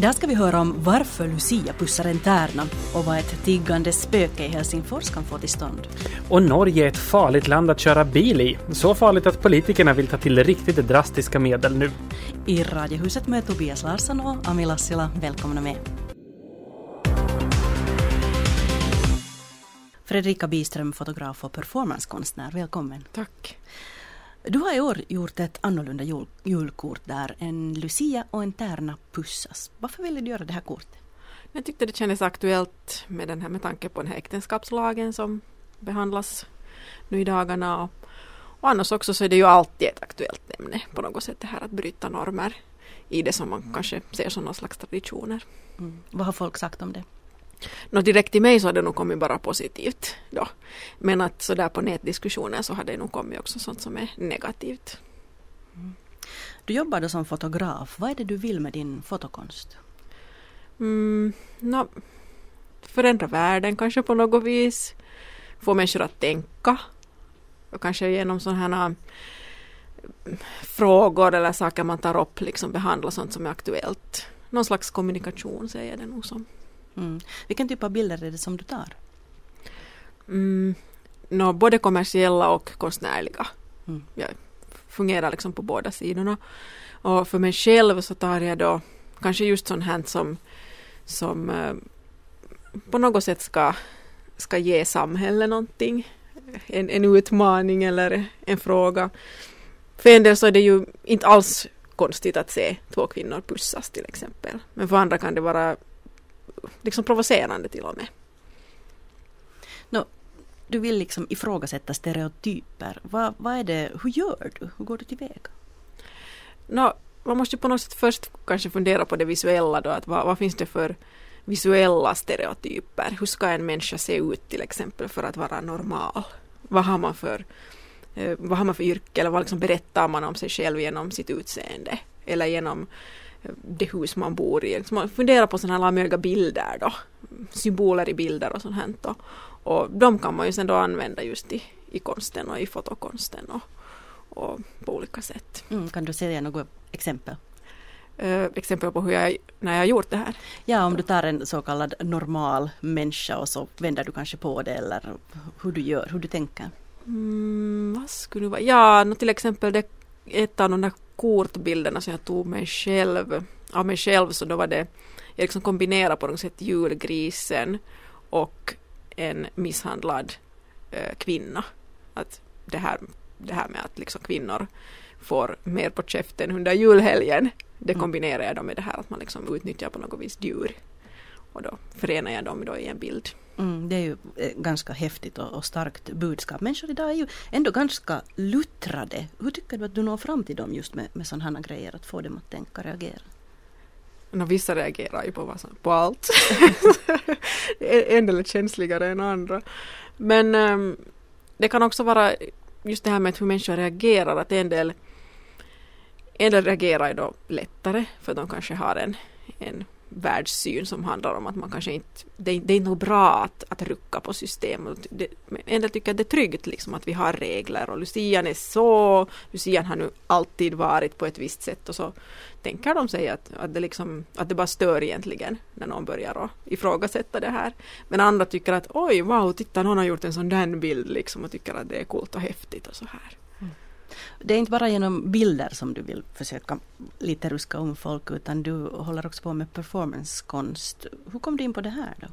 Idag ska vi höra om varför Lucia pussar en tärna och vad ett tiggande spöke i Helsingfors kan få till stånd. Och Norge är ett farligt land att köra bil i. Så farligt att politikerna vill ta till riktigt drastiska medel nu. I Radiohuset med Tobias Larsson och Ami Lassila. Välkomna med. Fredrika Biström, fotograf och performancekonstnär. Välkommen. Tack. Du har i år gjort ett annorlunda jul, julkort där en Lucia och en tärna pussas. Varför ville du göra det här kortet? Jag tyckte det kändes aktuellt med den här med tanke på den här äktenskapslagen som behandlas nu i dagarna. Och, och annars också så är det ju alltid ett aktuellt ämne på något sätt det här att bryta normer i det som man kanske ser som någon slags traditioner. Mm. Vad har folk sagt om det? Nå direkt till mig så har det nog kommit bara positivt då. Men att sådär på nätdiskussioner så har det nog kommit också sånt som är negativt. Mm. Du jobbar då som fotograf. Vad är det du vill med din fotokonst? Mm, no, förändra världen kanske på något vis. Få människor att tänka. Och kanske genom sådana här frågor eller saker man tar upp liksom behandla sånt som är aktuellt. Någon slags kommunikation säger det nog som. Mm. Vilken typ av bilder är det som du tar? Mm, no, både kommersiella och konstnärliga. Mm. Jag fungerar liksom på båda sidorna. Och för mig själv så tar jag då kanske just sånt här som, som eh, på något sätt ska, ska ge samhället någonting. En, en utmaning eller en fråga. För en del så är det ju inte alls konstigt att se två kvinnor pussas till exempel. Men för andra kan det vara liksom provocerande till och med. No, du vill liksom ifrågasätta stereotyper. Vad, vad är det, hur gör du? Hur går du tillväga? No, man måste på något sätt först kanske fundera på det visuella då, att vad, vad finns det för visuella stereotyper? Hur ska en människa se ut till exempel för att vara normal? Vad har man för, eh, vad har man för yrke eller vad liksom berättar man om sig själv genom sitt utseende? Eller genom det hus man bor i. Så man funderar på sådana här möjliga bilder då, symboler i bilder och sånt här. Då. Och de kan man ju sen då använda just i, i konsten och i fotokonsten och, och på olika sätt. Mm, kan du säga något exempel? Uh, exempel på hur jag, när jag har gjort det här? Ja, om du tar en så kallad normal människa och så vänder du kanske på det eller hur du gör, hur du tänker. Mm, vad skulle det vara? Ja, till exempel det, ett av de där kortbilderna som jag tog mig själv, av mig själv så då var det, jag liksom kombinerade på något sätt julgrisen och en misshandlad eh, kvinna. Att det här, det här med att liksom kvinnor får mer på käften under julhelgen, det mm. kombinerar jag då med det här att man liksom utnyttjar på något vis djur. Och då förenar jag dem då i en bild. Mm, det är ju eh, ganska häftigt och, och, starkt budskap. Människor idag är ju ändå ganska luttrade. Hur tycker du att du når fram till dem just med, med sådana här grejer, att få dem att tänka och reagera? No, vissa reagerar ju på, vad som, på allt. en del är känsligare än andra. Men um, det kan också vara just det här med hur människor reagerar, att en del, en del reagerar ju då lättare för de kanske har en, en världssyn som handlar om att man kanske inte, det, det är nog bra att, att rucka på systemet. en del tycker att det är tryggt liksom att vi har regler och Lucian är så, Lucian har nu alltid varit på ett visst sätt och så tänker de sig att, att, det, liksom, att det bara stör egentligen när någon börjar att ifrågasätta det här. Men andra tycker att oj, wow, titta någon har gjort en sån där bild liksom och tycker att det är coolt och häftigt och så här. Det är inte bara genom bilder som du vill försöka lite ruska om folk utan du håller också på med performancekonst. Hur kom du in på det här då?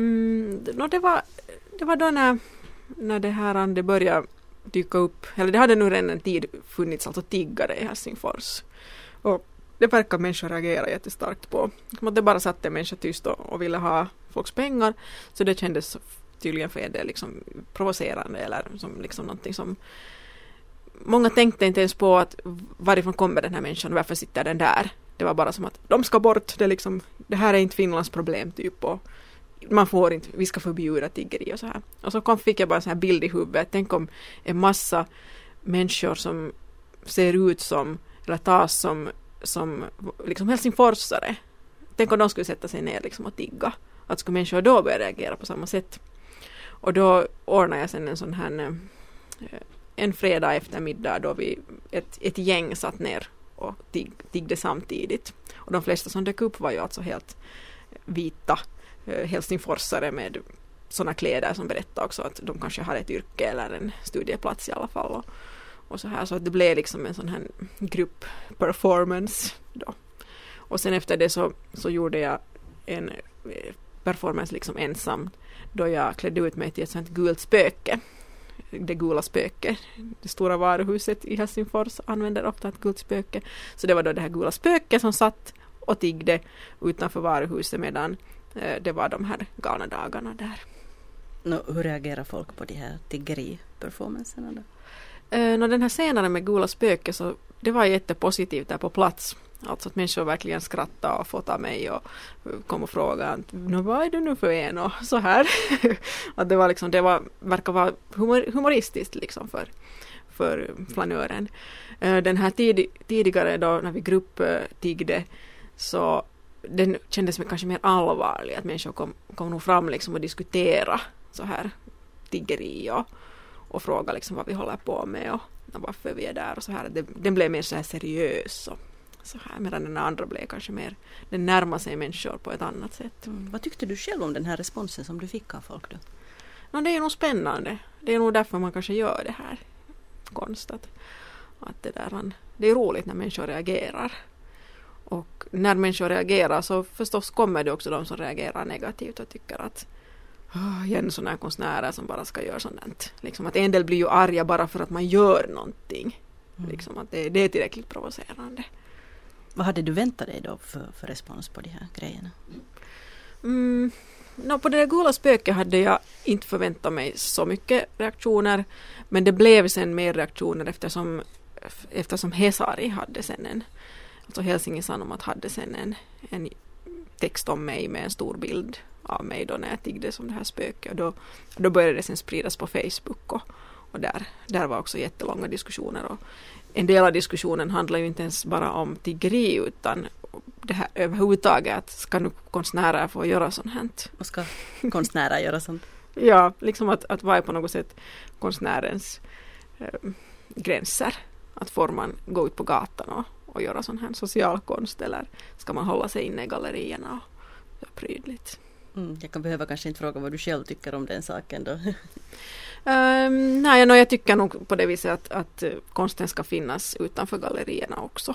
Mm, no, det, var, det var då när, när det här det började dyka upp, eller det hade nog redan en tid funnits alltså tiggare i Helsingfors. Och det verkar människor reagera jättestarkt på. Det bara satt en människa tyst och, och ville ha folks pengar. Så det kändes tydligen för er det liksom provocerande eller som liksom någonting som många tänkte inte ens på att varifrån kommer den här människan och varför sitter den där. Det var bara som att de ska bort, det, liksom, det här är inte Finlands problem typ och man får inte, vi ska förbjuda tiggeri och så här. Och så kom, fick jag bara en sån här bild i huvudet, tänk om en massa människor som ser ut som, eller tas som, som liksom helsingforsare. Tänk om de skulle sätta sig ner liksom och tigga. Att skulle människor då börja reagera på samma sätt. Och då ordnade jag sen en sån här eh, en fredag eftermiddag då vi ett, ett gäng satt ner och tig, tiggde samtidigt. Och de flesta som dök upp var ju alltså helt vita eh, helsingforsare med sådana kläder som berättade också att de kanske har ett yrke eller en studieplats i alla fall. Och, och så här så att det blev liksom en sån här gruppperformance då. Och sen efter det så, så gjorde jag en eh, performance liksom ensam då jag klädde ut mig till ett sånt gult spöke. Det gula spöket. Det stora varuhuset i Helsingfors använder ofta ett gult spöke. Så det var då det här gula spöket som satt och tiggde utanför varuhuset medan eh, det var de här galna dagarna där. No, hur reagerar folk på de här tiggeri-performancerna då? Eh, den här scenen med gula spöket så det var jättepositivt där på plats. Alltså att människor verkligen skrattade och fotade mig och kom och frågade vad är du nu för en och så här. att det var liksom, det var, verkar vara humor, humoristiskt liksom för, för flanören. Eh, den här tid, tidigare då när vi grupptiggde så den kändes kanske mer allvarlig, att människor kom, kom nog fram liksom och diskutera så här tiggeri och, och fråga liksom vad vi håller på med och, och varför vi är där och så här. Den blev mer så här seriös och så här, medan den andra blev kanske mer, den närmar sig människor på ett annat sätt. Mm. Vad tyckte du själv om den här responsen som du fick av folk då? No, det är nog spännande. Det är nog därför man kanske gör det här konst. Att, att det, där, det är roligt när människor reagerar. Och när människor reagerar så förstås kommer det också de som reagerar negativt och tycker att oh, igen sådana här konstnärer som bara ska göra sådant. Liksom att en del blir ju arga bara för att man gör någonting. Mm. Liksom att det, det är tillräckligt provocerande. Vad hade du väntat dig då för, för respons på de här grejerna? Mm, no, på det där gula spöket hade jag inte förväntat mig så mycket reaktioner. Men det blev sen mer reaktioner eftersom, eftersom Hesari hade sen en, alltså Helsingin Sanomat hade sen en, en text om mig med en stor bild av mig då när jag tiggde som det här spöket. Och då, då började det sen spridas på Facebook och, och där, där var också jättelånga diskussioner. Och en del av diskussionen handlar ju inte ens bara om tiggeri utan det här överhuvudtaget att ska nu konstnärer få göra sånt här? Vad ska konstnärer göra sånt? ja, liksom att, att vad är på något sätt konstnärens eh, gränser? Att får man gå ut på gatan och, och göra sån här social konst eller ska man hålla sig inne i gallerierna och prydligt? Mm, jag kan behöva kanske inte fråga vad du själv tycker om den saken då. Um, nej, no, jag tycker nog på det viset att, att eh, konsten ska finnas utanför gallerierna också.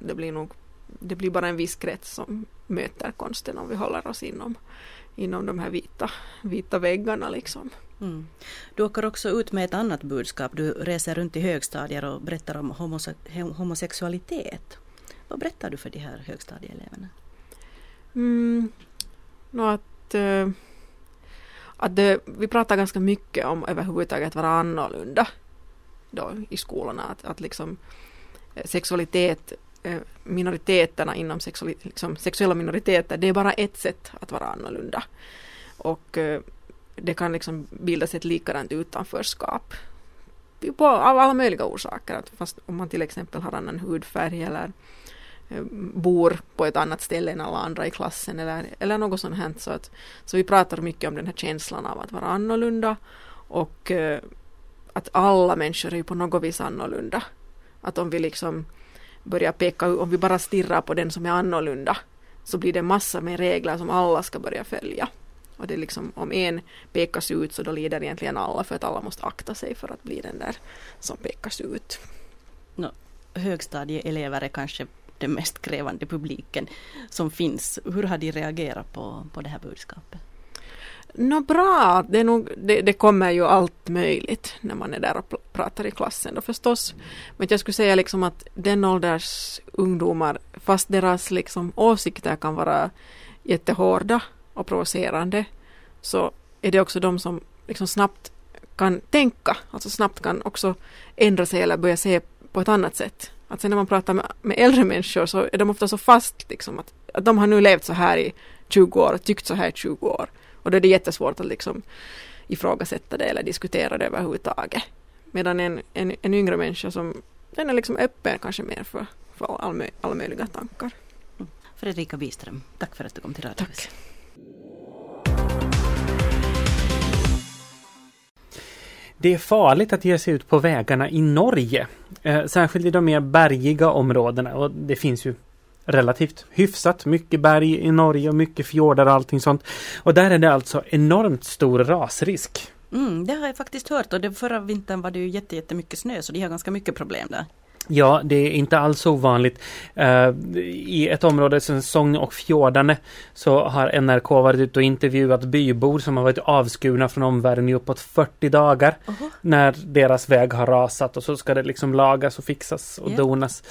Det blir nog det blir bara en viss krets som möter konsten om vi håller oss inom, inom de här vita, vita väggarna liksom. Mm. Du åker också ut med ett annat budskap. Du reser runt i högstadier och berättar om homose homosexualitet. Vad berättar du för de här högstadieeleverna? Mm, no, att uh, att det, vi pratar ganska mycket om överhuvudtaget att vara annorlunda då i skolorna. Att, att liksom eh, sexualitet, eh, minoriteterna inom sexuali, liksom, sexuella minoriteter, det är bara ett sätt att vara annorlunda. Och eh, det kan liksom bildas ett likadant utanförskap på, av alla möjliga orsaker. Att fast om man till exempel har annan hudfärg eller bor på ett annat ställe än alla andra i klassen eller, eller något sånt här. Så, att, så vi pratar mycket om den här känslan av att vara annorlunda och eh, att alla människor är ju på något vis annorlunda. Att om vi liksom börjar peka, om vi bara stirrar på den som är annorlunda så blir det massor med regler som alla ska börja följa. Och det är liksom, om en pekas ut så då lider egentligen alla för att alla måste akta sig för att bli den där som pekas ut. No, högstadieelever är kanske den mest krävande publiken som finns. Hur har de reagerat på, på det här budskapet? Nå bra, det, är nog, det, det, kommer ju allt möjligt när man är där och pratar i klassen då förstås. Men jag skulle säga liksom att den ålders ungdomar, fast deras liksom åsikter kan vara jättehårda och provocerande, så är det också de som liksom snabbt kan tänka, alltså snabbt kan också ändra sig eller börja se på ett annat sätt. Att sen när man pratar med, med äldre människor så är de ofta så fast liksom att, att de har nu levt så här i 20 år och tyckt så här i 20 år. Och då är det jättesvårt att liksom ifrågasätta det eller diskutera det överhuvudtaget. Medan en, en, en yngre människa som den är liksom öppen kanske mer för, för all, alla möjliga tankar. Fredrika Biström, tack för att du kom till Radiohuset. Det är farligt att ge sig ut på vägarna i Norge. Eh, särskilt i de mer bergiga områdena och det finns ju relativt hyfsat mycket berg i Norge och mycket fjordar och allting sånt. Och där är det alltså enormt stor rasrisk. Mm, det har jag faktiskt hört och det, förra vintern var det ju jättemycket snö så de har ganska mycket problem där. Ja, det är inte alls ovanligt. Uh, I ett område som Sogn och Fjordane så har NRK varit ute och intervjuat bybor som har varit avskurna från omvärlden i uppåt 40 dagar. Uh -huh. När deras väg har rasat och så ska det liksom lagas och fixas och yeah. donas.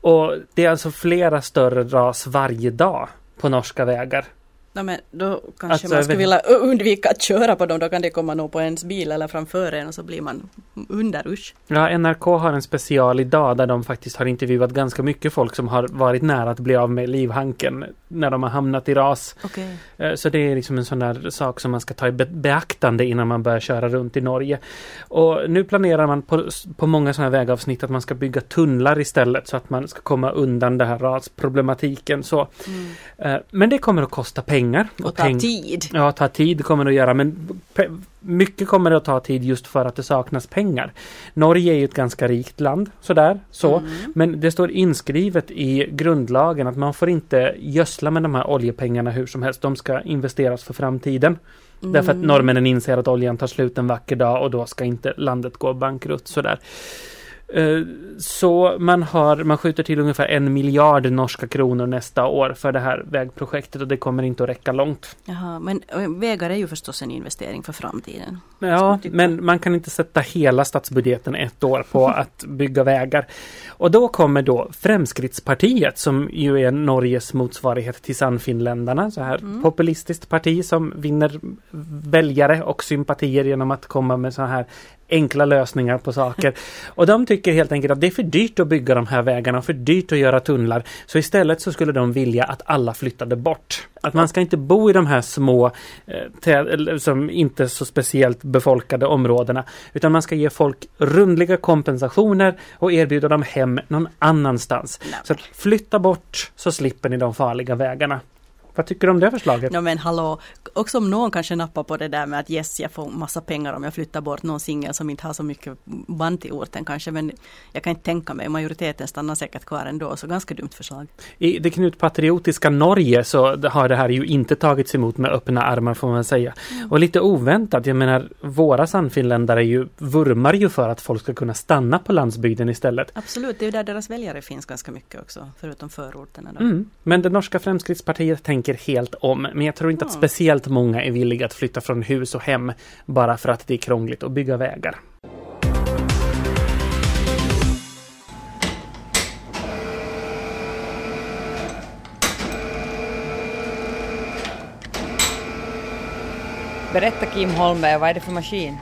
Och det är alltså flera större ras varje dag på norska vägar. No, men då kanske alltså, man skulle vilja undvika att köra på dem, då kan det komma någon på ens bil eller framför en och så blir man under usch. Ja, NRK har en special idag där de faktiskt har intervjuat ganska mycket folk som har varit nära att bli av med livhanken när de har hamnat i ras. Okay. Eh, så det är liksom en sån där sak som man ska ta i beaktande innan man börjar köra runt i Norge. Och nu planerar man på, på många sådana vägavsnitt att man ska bygga tunnlar istället så att man ska komma undan den här rasproblematiken. Så. Mm. Eh, men det kommer att kosta pengar pengar. Och, och ta peng tid. Ja, ta tid kommer det att göra men mycket kommer det att ta tid just för att det saknas pengar. Norge är ju ett ganska rikt land, sådär, så. Mm. Men det står inskrivet i grundlagen att man får inte gödsla med de här oljepengarna hur som helst. De ska investeras för framtiden. Mm. Därför att norrmännen inser att oljan tar slut en vacker dag och då ska inte landet gå bankrutt sådär. Eh, så man, har, man skjuter till ungefär en miljard norska kronor nästa år för det här vägprojektet och det kommer inte att räcka långt. Jaha, men vägar är ju förstås en investering för framtiden. Ja, men man kan inte sätta hela statsbudgeten ett år på att bygga vägar. Och då kommer då Fremskrittspartiet som ju är Norges motsvarighet till Sannfinländarna. Så här mm. populistiskt parti som vinner väljare och sympatier genom att komma med så här enkla lösningar på saker. Och de tycker helt enkelt att det är för dyrt att bygga de här vägarna, för dyrt att göra tunnlar. Så istället så skulle de vilja att alla flyttade bort. Att man ska inte bo i de här små, eh, som inte så speciellt befolkade områdena. Utan man ska ge folk rundliga kompensationer och erbjuda dem hem någon annanstans. Så att flytta bort så slipper ni de farliga vägarna. Vad tycker du om det förslaget? No, men hallå, också om någon kanske nappar på det där med att yes, jag får massa pengar om jag flyttar bort någon singel som inte har så mycket band till orten kanske. Men jag kan inte tänka mig, majoriteten stannar säkert kvar ändå. Så ganska dumt förslag. I det knutpatriotiska Norge så har det här ju inte tagits emot med öppna armar får man säga. Mm. Och lite oväntat, jag menar våra sannfinländare ju vurmar ju för att folk ska kunna stanna på landsbygden istället. Absolut, det är ju där deras väljare finns ganska mycket också, förutom förorterna. Mm. Men det norska Fremskrittspartiet tänker tänker helt om. Men jag tror inte att speciellt många är villiga att flytta från hus och hem bara för att det är krångligt att bygga vägar. Berätta Kim Holmberg, vad är det för maskin?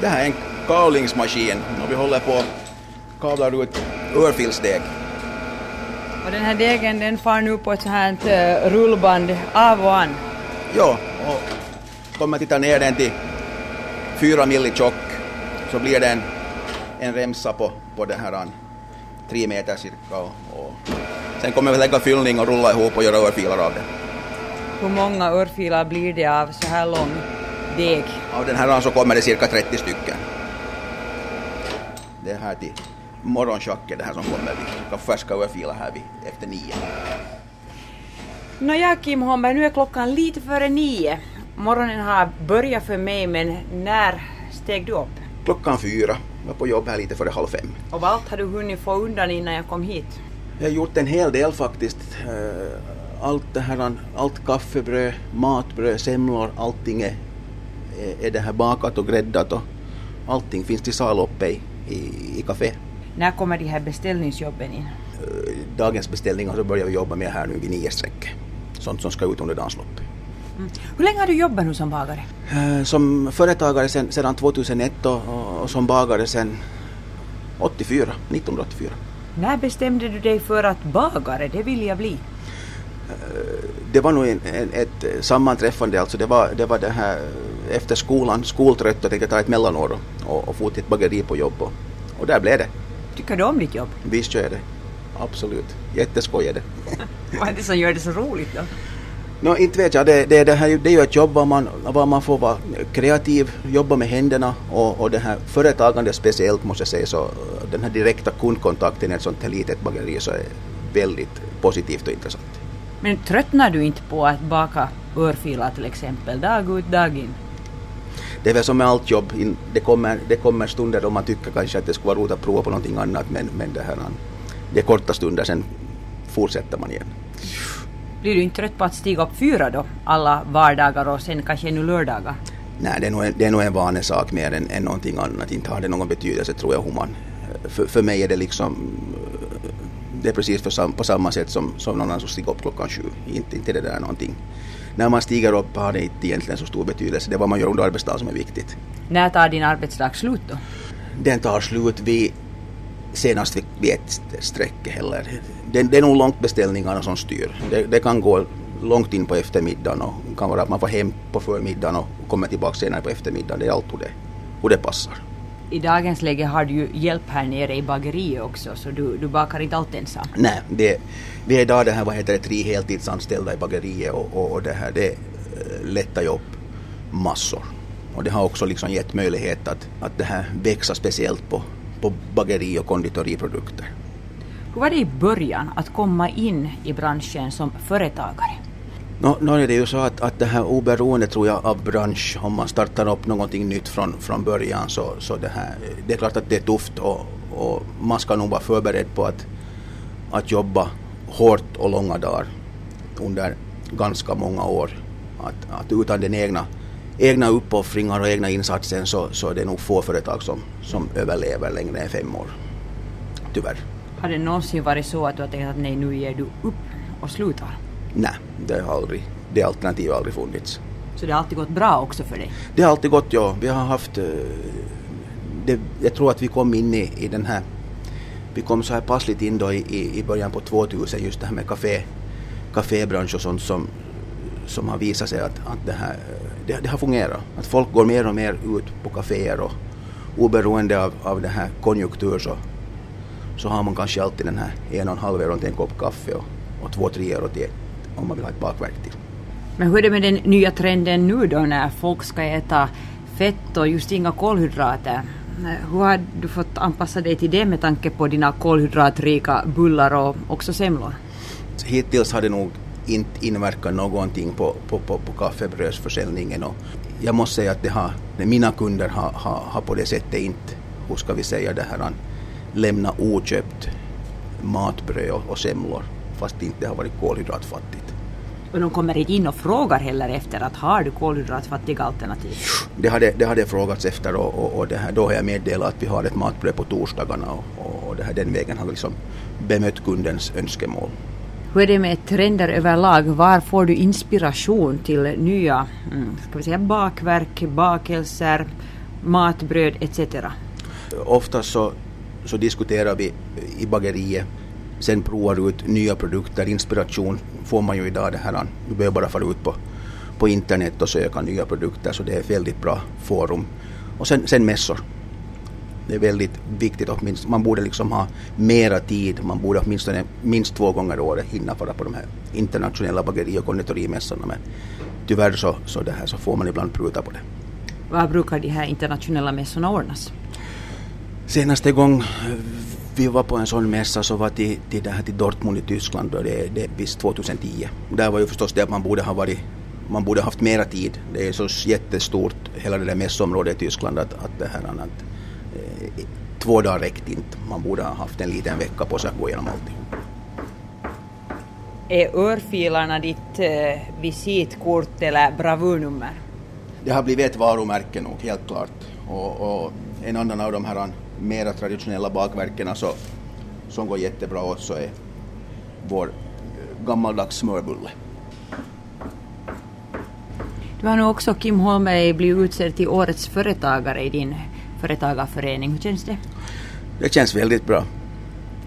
Det här är en kavlingsmaskin och vi håller på att kavla ut örfilsdeg. Och den här degen den far nu på ett sånt här uh, rullband av och an? Ja, och kommer titta ner den till fyra milli tjock så blir det en, en remsa på, på den här tre meter cirka. Och, och sen kommer vi lägga fyllning och rulla ihop och göra örfilar av det. Hur många örfilar blir det av så här lång deg? Av den här så kommer det cirka 30 stycken. Det här till morgonschack är det här som kommer. Vi ska färska örfilar här vid, efter nio. Nåja Kim Holmberg, nu är klockan lite före nio. Morgonen har börjat för mig, men när steg du upp? Klockan fyra. Jag var på jobb här lite före halv fem. Och vad allt har du hunnit få undan innan jag kom hit? Jag har gjort en hel del faktiskt. Eh, allt det här, allt kaffebröd, matbröd, semlor, allting är, är det här bakat och gräddat och allting finns till salu uppe i, i, i café. När kommer de här beställningsjobben in? Eh, dagens beställningar så börjar vi jobba med här nu vid nio streck. Sånt som ska ut under dagens lopp. Mm. Hur länge har du jobbat nu som bagare? Eh, som företagare sen, sedan 2001 och, och som bagare sedan 84, 1984. När bestämde du dig för att bagare, det vill jag bli? det var nog en, en, ett sammanträffande, alltså det var det, var det här efter skolan, skoltrött och tänkte ta ett mellanår och, och få till ett bageri på jobb och, och där blev det. Tycker du om ditt jobb? Visst gör jag det. Absolut. Jätteskoj är det. Vad är det som gör det så roligt då? No, inte vet jag. Det, det, det, här, det är ju ett jobb var man, var man får vara kreativ, jobba med händerna och, och det här företagandet speciellt måste jag säga så den här direkta kundkontakten i ett sånt här litet bageri så är väldigt positivt och intressant. Men tröttnar du inte på att baka örfilar till exempel, dag ut, dag in? Det är väl som med allt jobb, det kommer, det kommer stunder då man tycker kanske att det skulle vara roligt att prova på någonting annat men, men det, här, det är korta stunder, sen fortsätter man igen. Blir du inte trött på att stiga upp fyra då, alla vardagar och sen kanske ännu lördagar? Nej, det är nog en, det är nog en vanesak mer än, än någonting annat. Inte har det någon betydelse tror jag hur man... För, för mig är det liksom... Det är precis för, på samma sätt som, som någon annan som stiger upp klockan sju. Inte, inte det där någonting. När man stiger upp har det inte egentligen så stor betydelse. Det är vad man gör under arbetsdagen som är viktigt. När tar din arbetsdag slut då? Den tar slut vid senast vid, ett sträcke heller. Det, det är nog långt beställningarna som styr. Det, det, kan gå långt in på eftermiddagen och kan vara att man får hem på förmiddagen och kommer tillbaka senare på eftermiddagen. Det är allt hur det, hur det passar. I dagens läge har du ju hjälp här nere i bageriet också så du, du bakar inte allt ensam? Nej, det, vi är idag det här, vad heter det, tre heltidsanställda i bageriet och, och, och det här det lättar ju upp massor. Och det har också liksom gett möjlighet att, att det här växa speciellt på på bageri och konditoriprodukter. Hur var det i början att komma in i branschen som företagare? No, no, det är ju så att, att det här oberoende tror jag av bransch, om man startar upp någonting nytt från, från början så, så det, här, det är klart att det är tufft och, och man ska nog vara förberedd på att, att jobba hårt och långa dagar under ganska många år. Att, att utan den egna egna uppoffringar och egna insatser så, så är det nog få företag som, som överlever längre än fem år. Tyvärr. Har det någonsin varit så att du har tänkt att nej, nu ger du upp och slutar? Nej, det har aldrig, det alternativet har aldrig funnits. Så det har alltid gått bra också för dig? Det har alltid gått, ja. Vi har haft... Eh, det, jag tror att vi kom in i, i den här... Vi kom så här passligt in då i, i början på 2000, just det här med café, kafébransch och sånt som, som har visat sig att, att det här det, det har fungerat. Att folk går mer och mer ut på kaféer och oberoende av, av den här konjunktur så, så har man kanske alltid den här en och en halv euro till en kopp kaffe och, och två, tre euro till om man vill ha ett bakverk till. Men hur är det med den nya trenden nu då när folk ska äta fett och just inga kolhydrater? Hur har du fått anpassa dig till det med tanke på dina kolhydratrika bullar och också semlor? Hittills har det nog inte inverkar någonting på, på, på, på kaffebrödsförsäljningen. Och jag måste säga att det har, mina kunder har, har, har på det sättet inte, hur ska vi säga det här, lämna oköpt matbröd och, och semlor fast det inte har varit kolhydratfattigt. Och de kommer inte in och frågar heller efter att har du kolhydratfattiga alternativ? Det har det, det frågats efter och, och, och det här, då har jag meddelat att vi har ett matbröd på torsdagarna och, och det här, den vägen har vi liksom bemött kundens önskemål. Hur är det med trender överlag? Var får du inspiration till nya mm, ska vi säga, bakverk, bakelser, matbröd etc.? Oftast så, så diskuterar vi i bageriet, sen provar ut nya produkter. Inspiration får man ju idag det här. Du behöver bara fara ut på, på internet och söka nya produkter så det är ett väldigt bra forum. Och sen, sen mässor det är väldigt viktigt. Åtminstone, man borde liksom ha mera tid. Man borde åtminstone minst två gånger i året hinna fara på de här internationella bageri och konditorimässorna. Men tyvärr så, så, det här, så får man ibland pruta på det. Var brukar de här internationella mässorna ordnas? Senaste gång vi var på en sån mässa så var till, till, här, till Dortmund i Tyskland och det, det visst 2010. Där var ju förstås det att man borde ha varit man borde haft mera tid. Det är så jättestort hela det där mässområdet i Tyskland att, att det här att två dagar räckte inte. Man borde ha haft en liten vecka på sig att gå igenom alltihop. Är örfilarna ditt eh, visitkort eller bravurnummer? Det har blivit ett varumärke nog, helt klart. Och, och en annan av de här mera traditionella bakverken så, som går jättebra åt så är vår eh, gammaldags smörbulle. Du har nu också Kim Holmberg blivit utsedd till Årets företagare i din företagarförening. Hur känns det? Det känns väldigt bra.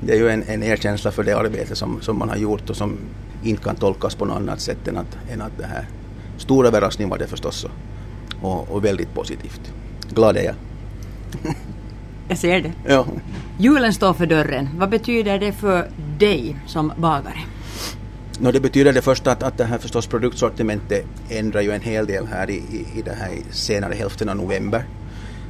Det är ju en, en erkänsla för det arbete som, som man har gjort och som inte kan tolkas på något annat sätt än att, än att det här stor överraskning var det förstås och, och väldigt positivt. Glad är jag. Jag ser det. Ja. Julen står för dörren. Vad betyder det för dig som bagare? No, det betyder det första att, att det här förstås produktsortimentet ändrar ju en hel del här i, i, i här senare hälften av november.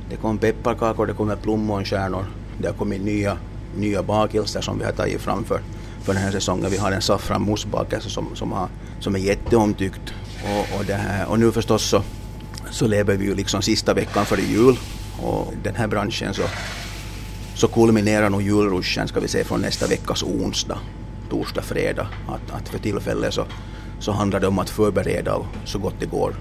Det kom pepparkakor, det kommer plommonstjärnor, det har kommit nya, nya bakelser som vi har tagit fram för, för den här säsongen. Vi har en saffranmoussebakelse som, som, har, som är jätteomtyckt. Och, och, det här, och nu förstås så, så lever vi ju liksom sista veckan före jul och den här branschen så, så kulminerar nog julruschen ska vi säga från nästa veckas onsdag, torsdag, fredag. Att, att för tillfället så, så handlar det om att förbereda så gott det går.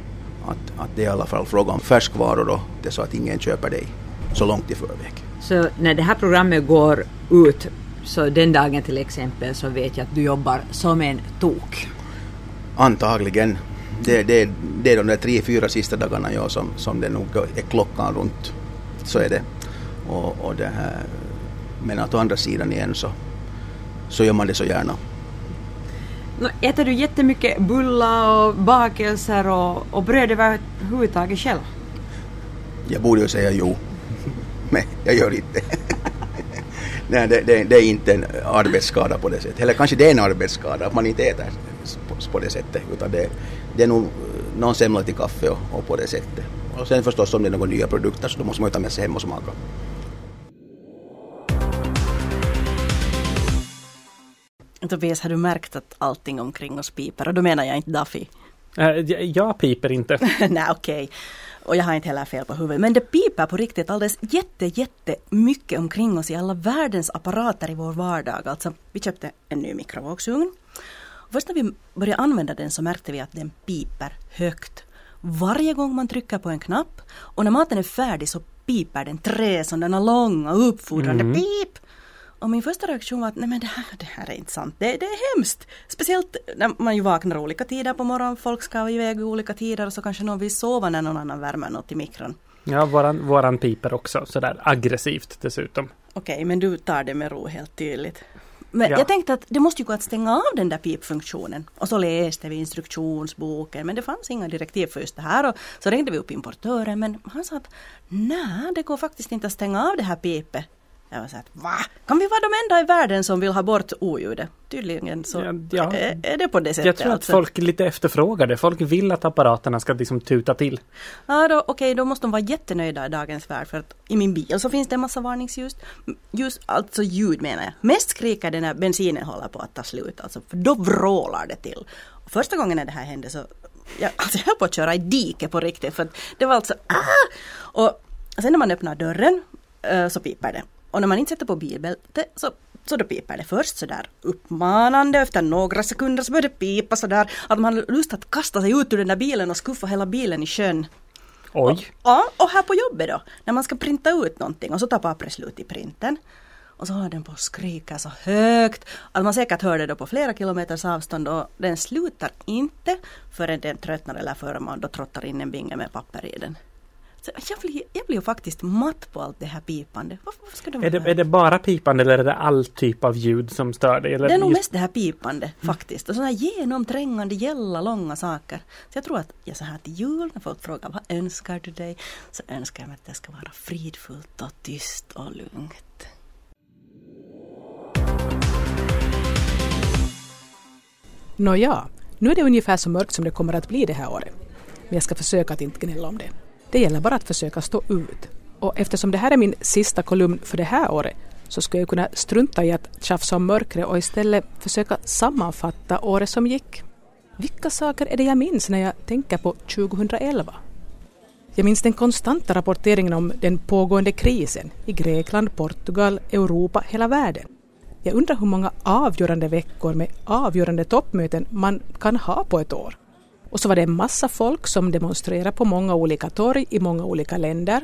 Att, att det är i alla fall fråga om färskvaror och det är så att ingen köper dig så långt i förväg. Så när det här programmet går ut, så den dagen till exempel, så vet jag att du jobbar som en tok. Antagligen. Det, det, det är de där tre, fyra sista dagarna ja, som, som det nog är klockan runt. Så är det. Och, och det här, men att å andra sidan igen så, så gör man det så gärna. Nå, äter du jättemycket bullar och bakelser och, och bröd överhuvudtaget själv? Jag borde ju säga jo, men jag gör inte. Nej, det, det, det, är inte en arbetsskada på det sättet. Eller kanske det är en arbetsskada, att man inte äter på, på det sättet. Utan det, det är nog någon semla till kaffe och, och, på det sättet. Och sen förstås om det är några nya produkter så då måste man ju ta med sig hem och smaka. Tobias, har du märkt att allting omkring oss piper? Och då menar jag inte Duffy. Äh, jag piper inte. Nej, okej. Okay. Och jag har inte heller fel på huvudet. Men det piper på riktigt alldeles jätte, jätte mycket omkring oss i alla världens apparater i vår vardag. Alltså, vi köpte en ny mikrovågsugn. Först när vi började använda den så märkte vi att den piper högt. Varje gång man trycker på en knapp och när maten är färdig så piper den tre sådana långa uppfordrande mm. pip. Och min första reaktion var att nej men det här, det här är inte sant, det, det är hemskt. Speciellt när man ju vaknar olika tider på morgonen, folk ska iväg olika tider och så kanske någon vill sova när någon annan värmer något i mikron. Ja, våran, våran piper också, sådär aggressivt dessutom. Okej, okay, men du tar det med ro helt tydligt. Men ja. jag tänkte att det måste ju gå att stänga av den där pipfunktionen. Och så läste vi instruktionsboken men det fanns inga direktiv för just det här. Och så ringde vi upp importören men han sa att nej, det går faktiskt inte att stänga av det här pipet. Jag var så att va? Kan vi vara de enda i världen som vill ha bort oljudet? Tydligen så ja, ja. Är, är, det på det sättet. Jag tror att alltså. folk lite efterfrågar det. Folk vill att apparaterna ska liksom tuta till. Ja, då, okej, okay, då måste de vara jättenöjda i dagens värld för att i min bil så finns det en massa varningsljus. Ljus, alltså ljud menar jag. Mest skriker det när bensinen håller på att ta slut. Alltså, för då vrålar det till. Första gången när det här hände så jag, alltså jag höll på att köra i diket på riktigt. För det var alltså ah! Och sen när man öppnar dörren eh, så piper det. Och när man inte sätter på bilbälte så, så då piper det först sådär uppmanande. Efter några sekunder så börjar det pipa sådär att man har lust att kasta sig ut ur den där bilen och skuffa hela bilen i sjön. Oj! Och, ja, och här på jobbet då, när man ska printa ut någonting och så tar pappret slut i printen. Och så håller den på att skrika så högt att man säkert hör det då på flera kilometers avstånd och den slutar inte förrän den tröttnar eller förrän man då trottar in en binge med papper i den. Så jag, blir, jag blir faktiskt matt på allt det här pipande. Varför, varför ska de är, det, är det bara pipande eller är det all typ av ljud som stör dig? Eller det är nog just... mest det här pipande faktiskt. Och sådana här genomträngande, gälla, långa saker. Så jag tror att jag så här till jul, när folk frågar vad önskar du dig? Så önskar jag mig att det ska vara fridfullt och tyst och lugnt. Nåja, nu är det ungefär så mörkt som det kommer att bli det här året. Men jag ska försöka att inte gnälla om det. Det gäller bara att försöka stå ut. Och eftersom det här är min sista kolumn för det här året så skulle jag kunna strunta i att tjafsa om mörkret och istället försöka sammanfatta året som gick. Vilka saker är det jag minns när jag tänker på 2011? Jag minns den konstanta rapporteringen om den pågående krisen i Grekland, Portugal, Europa, hela världen. Jag undrar hur många avgörande veckor med avgörande toppmöten man kan ha på ett år. Och så var det en massa folk som demonstrerade på många olika torg i många olika länder.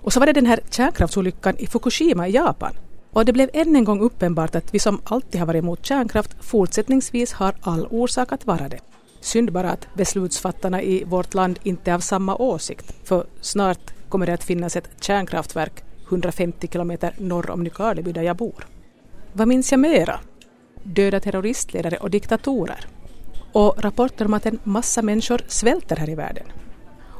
Och så var det den här kärnkraftsolyckan i Fukushima i Japan. Och det blev än en gång uppenbart att vi som alltid har varit emot kärnkraft fortsättningsvis har all orsak att vara det. Synd bara att beslutsfattarna i vårt land inte är av samma åsikt, för snart kommer det att finnas ett kärnkraftverk 150 kilometer norr om Nykarleby där jag bor. Vad minns jag mera? Döda terroristledare och diktatorer och rapporter om att en massa människor svälter här i världen.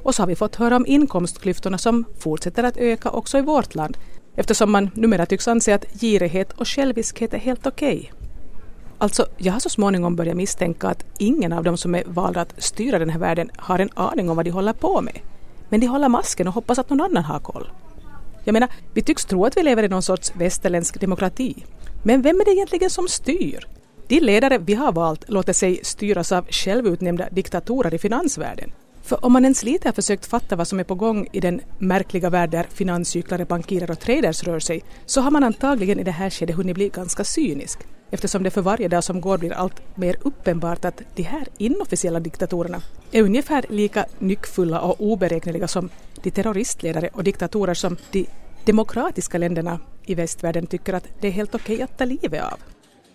Och så har vi fått höra om inkomstklyftorna som fortsätter att öka också i vårt land eftersom man numera tycks anse att girighet och själviskhet är helt okej. Okay. Alltså, jag har så småningom börjat misstänka att ingen av dem som är valda att styra den här världen har en aning om vad de håller på med. Men de håller masken och hoppas att någon annan har koll. Jag menar, vi tycks tro att vi lever i någon sorts västerländsk demokrati. Men vem är det egentligen som styr? De ledare vi har valt låter sig styras av självutnämnda diktatorer i finansvärlden. För om man ens lite har försökt fatta vad som är på gång i den märkliga värld där finanscyklare, bankirer och traders rör sig, så har man antagligen i det här skedet hunnit bli ganska cynisk. Eftersom det för varje dag som går blir allt mer uppenbart att de här inofficiella diktatorerna är ungefär lika nyckfulla och oberäkneliga som de terroristledare och diktatorer som de demokratiska länderna i västvärlden tycker att det är helt okej okay att ta livet av.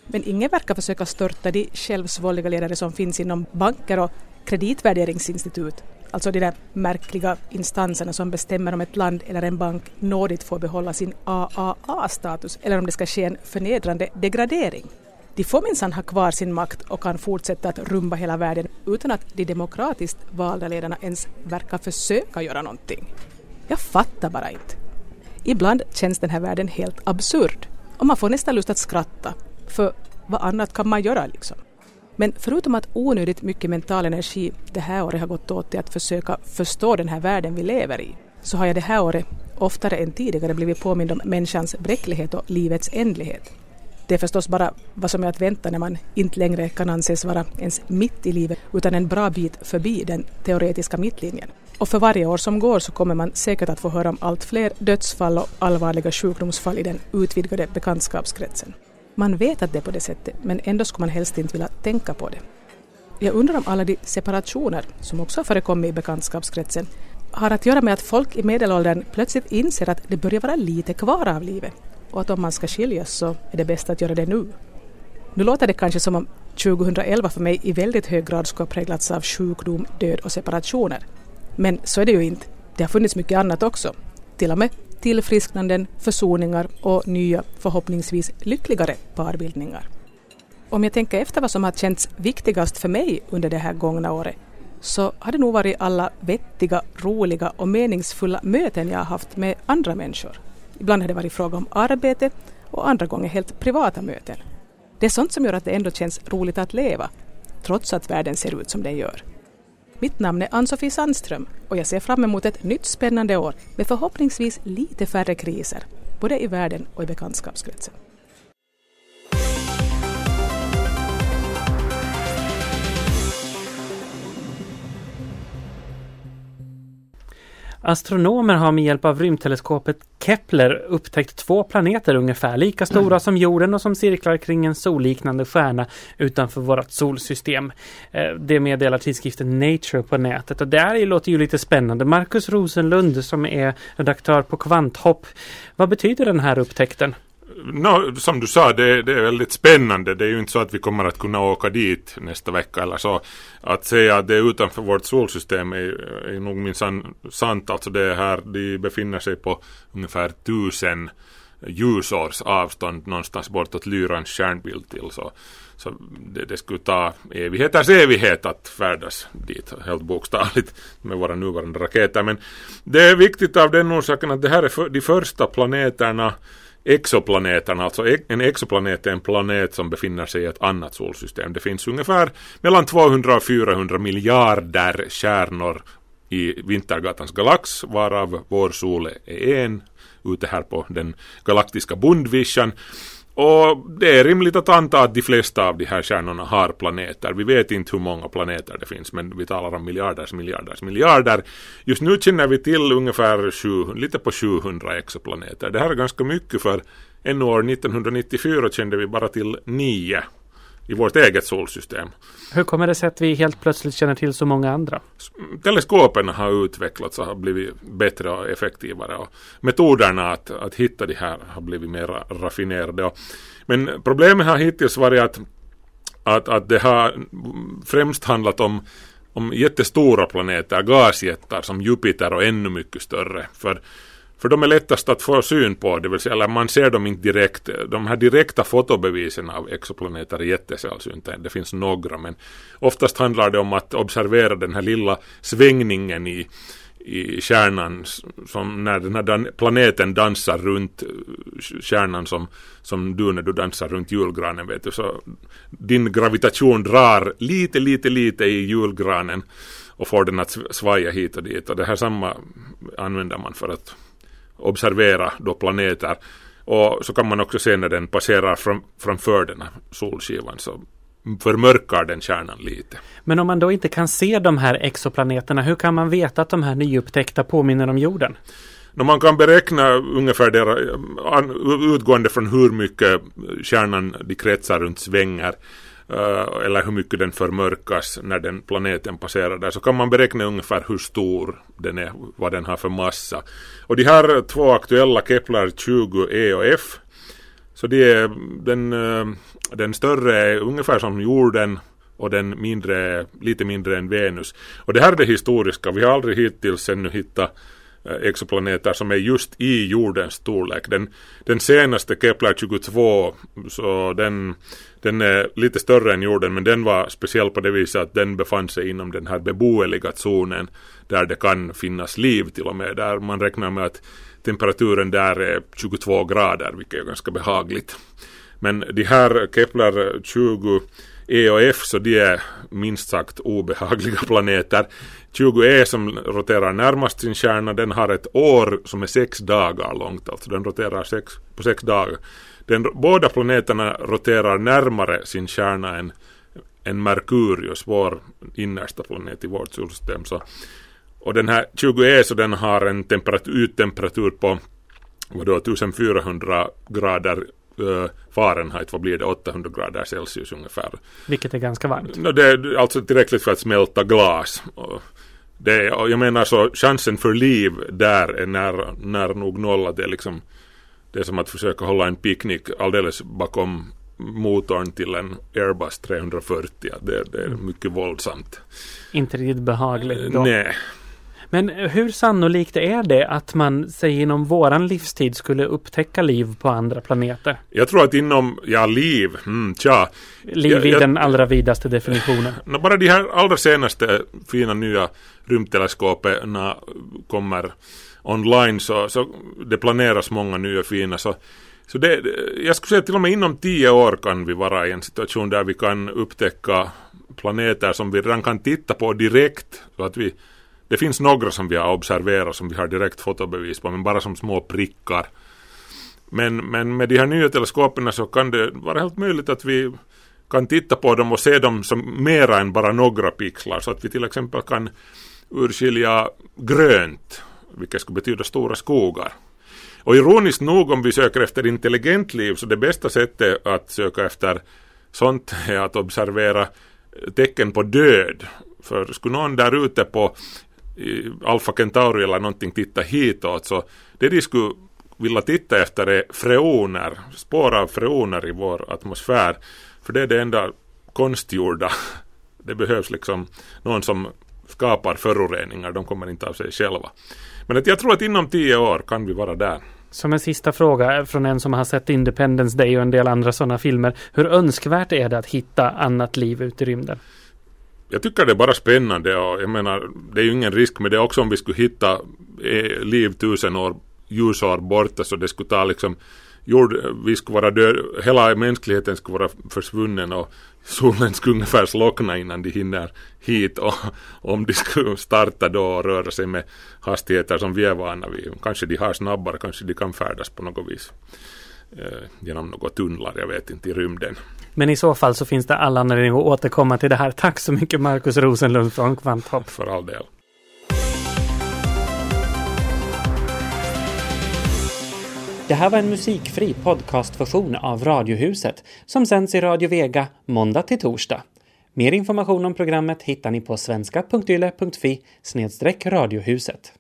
Men ingen verkar försöka störta de självsvåldiga ledare som finns inom banker och kreditvärderingsinstitut, alltså de där märkliga instanserna som bestämmer om ett land eller en bank nådigt får behålla sin AAA-status eller om det ska ske en förnedrande degradering. De får minsann ha kvar sin makt och kan fortsätta att rumba hela världen utan att de demokratiskt valda ledarna ens verkar försöka göra någonting. Jag fattar bara inte. Ibland känns den här världen helt absurd och man får nästan lust att skratta. För vad annat kan man göra liksom? Men förutom att onödigt mycket mental energi det här året har gått åt till att försöka förstå den här världen vi lever i, så har jag det här året oftare än tidigare blivit påmind om människans bräcklighet och livets ändlighet. Det är förstås bara vad som är att vänta när man inte längre kan anses vara ens mitt i livet utan en bra bit förbi den teoretiska mittlinjen. Och för varje år som går så kommer man säkert att få höra om allt fler dödsfall och allvarliga sjukdomsfall i den utvidgade bekantskapskretsen. Man vet att det är på det sättet, men ändå skulle man helst inte vilja tänka på det. Jag undrar om alla de separationer som också har förekommit i bekantskapskretsen har att göra med att folk i medelåldern plötsligt inser att det börjar vara lite kvar av livet och att om man ska skiljas så är det bäst att göra det nu. Nu låter det kanske som om 2011 för mig i väldigt hög grad skulle ha präglats av sjukdom, död och separationer. Men så är det ju inte. Det har funnits mycket annat också. Till och med tillfrisknanden, försoningar och nya, förhoppningsvis lyckligare parbildningar. Om jag tänker efter vad som har känts viktigast för mig under det här gångna året så har det nog varit alla vettiga, roliga och meningsfulla möten jag har haft med andra människor. Ibland har det varit fråga om arbete och andra gånger helt privata möten. Det är sånt som gör att det ändå känns roligt att leva, trots att världen ser ut som den gör. Mitt namn är Ann-Sofie Sandström och jag ser fram emot ett nytt spännande år med förhoppningsvis lite färre kriser, både i världen och i bekantskapskretsen. Astronomer har med hjälp av rymdteleskopet Kepler upptäckt två planeter ungefär lika stora som jorden och som cirklar kring en solliknande stjärna utanför vårt solsystem. Eh, det meddelar tidskriften Nature på nätet och det här låter ju lite spännande. Markus Rosenlund som är redaktör på Kvanthopp. Vad betyder den här upptäckten? No, som du sa, det, det, är väldigt spännande. Det är ju inte så att vi kommer att kunna åka dit nästa vecka eller så. Att säga att det är utanför vårt solsystem är, är nog minsann sant. Alltså det är här, de befinner sig på ungefär tusen ljusårs avstånd någonstans bortåt Lyrans stjärnbild till. Så, så det, det, skulle ta evigheters evighet att färdas dit, helt bokstavligt, med våra nuvarande raketer. Men det är viktigt av den orsaken att det här är för, de första planeterna exoplaneterna, alltså e- en exoplanet är en planet som befinner sig i ett annat solsystem. Det finns ungefär mellan 200 och 400 miljarder stjärnor i Vintergatans galax, varav vår sol är en, ute här på den galaktiska bundvischan. Och det är rimligt att anta att de flesta av de här stjärnorna har planeter. Vi vet inte hur många planeter det finns, men vi talar om miljarders, miljarders, miljarder. Just nu känner vi till ungefär sju, lite på 700 exoplaneter. Det här är ganska mycket för ännu år 1994 kände vi bara till nio i vårt eget solsystem. Hur kommer det sig att vi helt plötsligt känner till så många andra? Teleskopen har utvecklats och har blivit bättre och effektivare och metoderna att, att hitta de här har blivit mer raffinerade. Men problemet har hittills varit att, att, att det har främst handlat om om jättestora planeter, gasjättar som Jupiter och ännu mycket större. För för de är lättast att få syn på, det vill säga, eller man ser dem inte direkt. De här direkta fotobevisen av exoplaneter är jättesällsynta. Det finns några, men oftast handlar det om att observera den här lilla svängningen i, i kärnan som när den här dan planeten dansar runt eh, kärnan som, som du när du dansar runt julgranen vet du så din gravitation drar lite lite lite i julgranen och får den att svaja hit och dit och det här samma använder man för att observera då planeter. Och så kan man också se när den passerar fram, framför den här solskivan så förmörkar den kärnan lite. Men om man då inte kan se de här exoplaneterna, hur kan man veta att de här nyupptäckta påminner om jorden? No, man kan beräkna ungefär deras, utgående från hur mycket kärnan de kretsar runt svänger Eh, Eh, eller hur mycket den förmörkas när den planeten passerar där så kan man beräkna ungefär hur stor den är, vad den har för massa. Och de här två aktuella Kepler 20 E och F så det är, den, eh, den större är ungefär som jorden och den mindre, lite mindre än Venus. Och det här är det historiska. Vi har aldrig hittills ännu hittat Eh, exoplaneter som är just i jordens storlek. Den, den senaste Kepler 22, så den den är lite större än jorden men den var speciell på det viset att den befann sig inom den här beboeliga zonen där det kan finnas liv till och med. Där man räknar med att temperaturen där är 22 grader vilket är ganska behagligt. Men de här Kepler 20 E och F så de är minst sagt obehagliga planeter. 20E som roterar närmast sin kärna den har ett år som är sex dagar långt. Alltså den roterar sex, på sex dagar. Den, båda planeterna roterar närmare sin kärna än, än Merkurius, vår innersta planet i vårt solsystem. Så, och den här 20E så den har en temperatur, uttemperatur på vadå, 1400 grader Fahrenheit, vad blir det, 800 grader Celsius ungefär. Vilket är ganska varmt. No, det är alltså tillräckligt för att smälta glas. Det, jag menar så chansen för liv där är nära, nära nog noll. Det är liksom det är som att försöka hålla en picknick alldeles bakom motorn till en Airbus 340. Det, det är mycket våldsamt. Inte riktigt behagligt då. Nej. Men hur sannolikt är det att man, säg inom våran livstid, skulle upptäcka liv på andra planeter? Jag tror att inom, ja liv, mm, tja. Liv jag, i jag, den allra vidaste definitionen. No, bara de här allra senaste fina nya rymdteleskopen kommer online så, så det planeras många nya fina så, så det, jag skulle säga till och med inom tio år kan vi vara i en situation där vi kan upptäcka planeter som vi redan kan titta på direkt så att vi det finns några som vi har observerat som vi har direkt fotobevis på men bara som små prickar. Men, men med de här nya teleskoperna så kan det vara helt möjligt att vi kan titta på dem och se dem som mera än bara några pixlar så att vi till exempel kan urskilja grönt vilket skulle betyda stora skogar. Och ironiskt nog om vi söker efter intelligent liv så det bästa sättet att söka efter sånt är att observera tecken på död. För skulle någon där ute på Alfa Centauri eller någonting titta hitåt så det de skulle vilja titta efter är freoner, spår av freoner i vår atmosfär. För det är det enda konstgjorda. Det behövs liksom någon som skapar föroreningar, de kommer inte av sig själva. Men att jag tror att inom tio år kan vi vara där. Som en sista fråga från en som har sett Independence Day och en del andra sådana filmer. Hur önskvärt är det att hitta annat liv ute i rymden? Jag tycker det är bara spännande och jag menar det är ju ingen risk med det också om vi skulle hitta eh, liv tusen år ljusår borta så det skulle ta liksom jord, vi skulle vara död, hela mänskligheten skulle vara försvunnen och solen skulle ungefär slockna innan de hinner hit och om de skulle starta då och röra sig med hastigheter som vi är vana vid. Kanske de har snabbare, kanske de kan färdas på något vis genom några tunnlar, jag vet inte, i rymden. Men i så fall så finns det alla anledning att återkomma till det här. Tack så mycket Markus Rosenlund från Kvanthopp. För all del. Det här var en musikfri podcastversion av Radiohuset som sänds i Radio Vega måndag till torsdag. Mer information om programmet hittar ni på svenska.yle.fi radiohuset.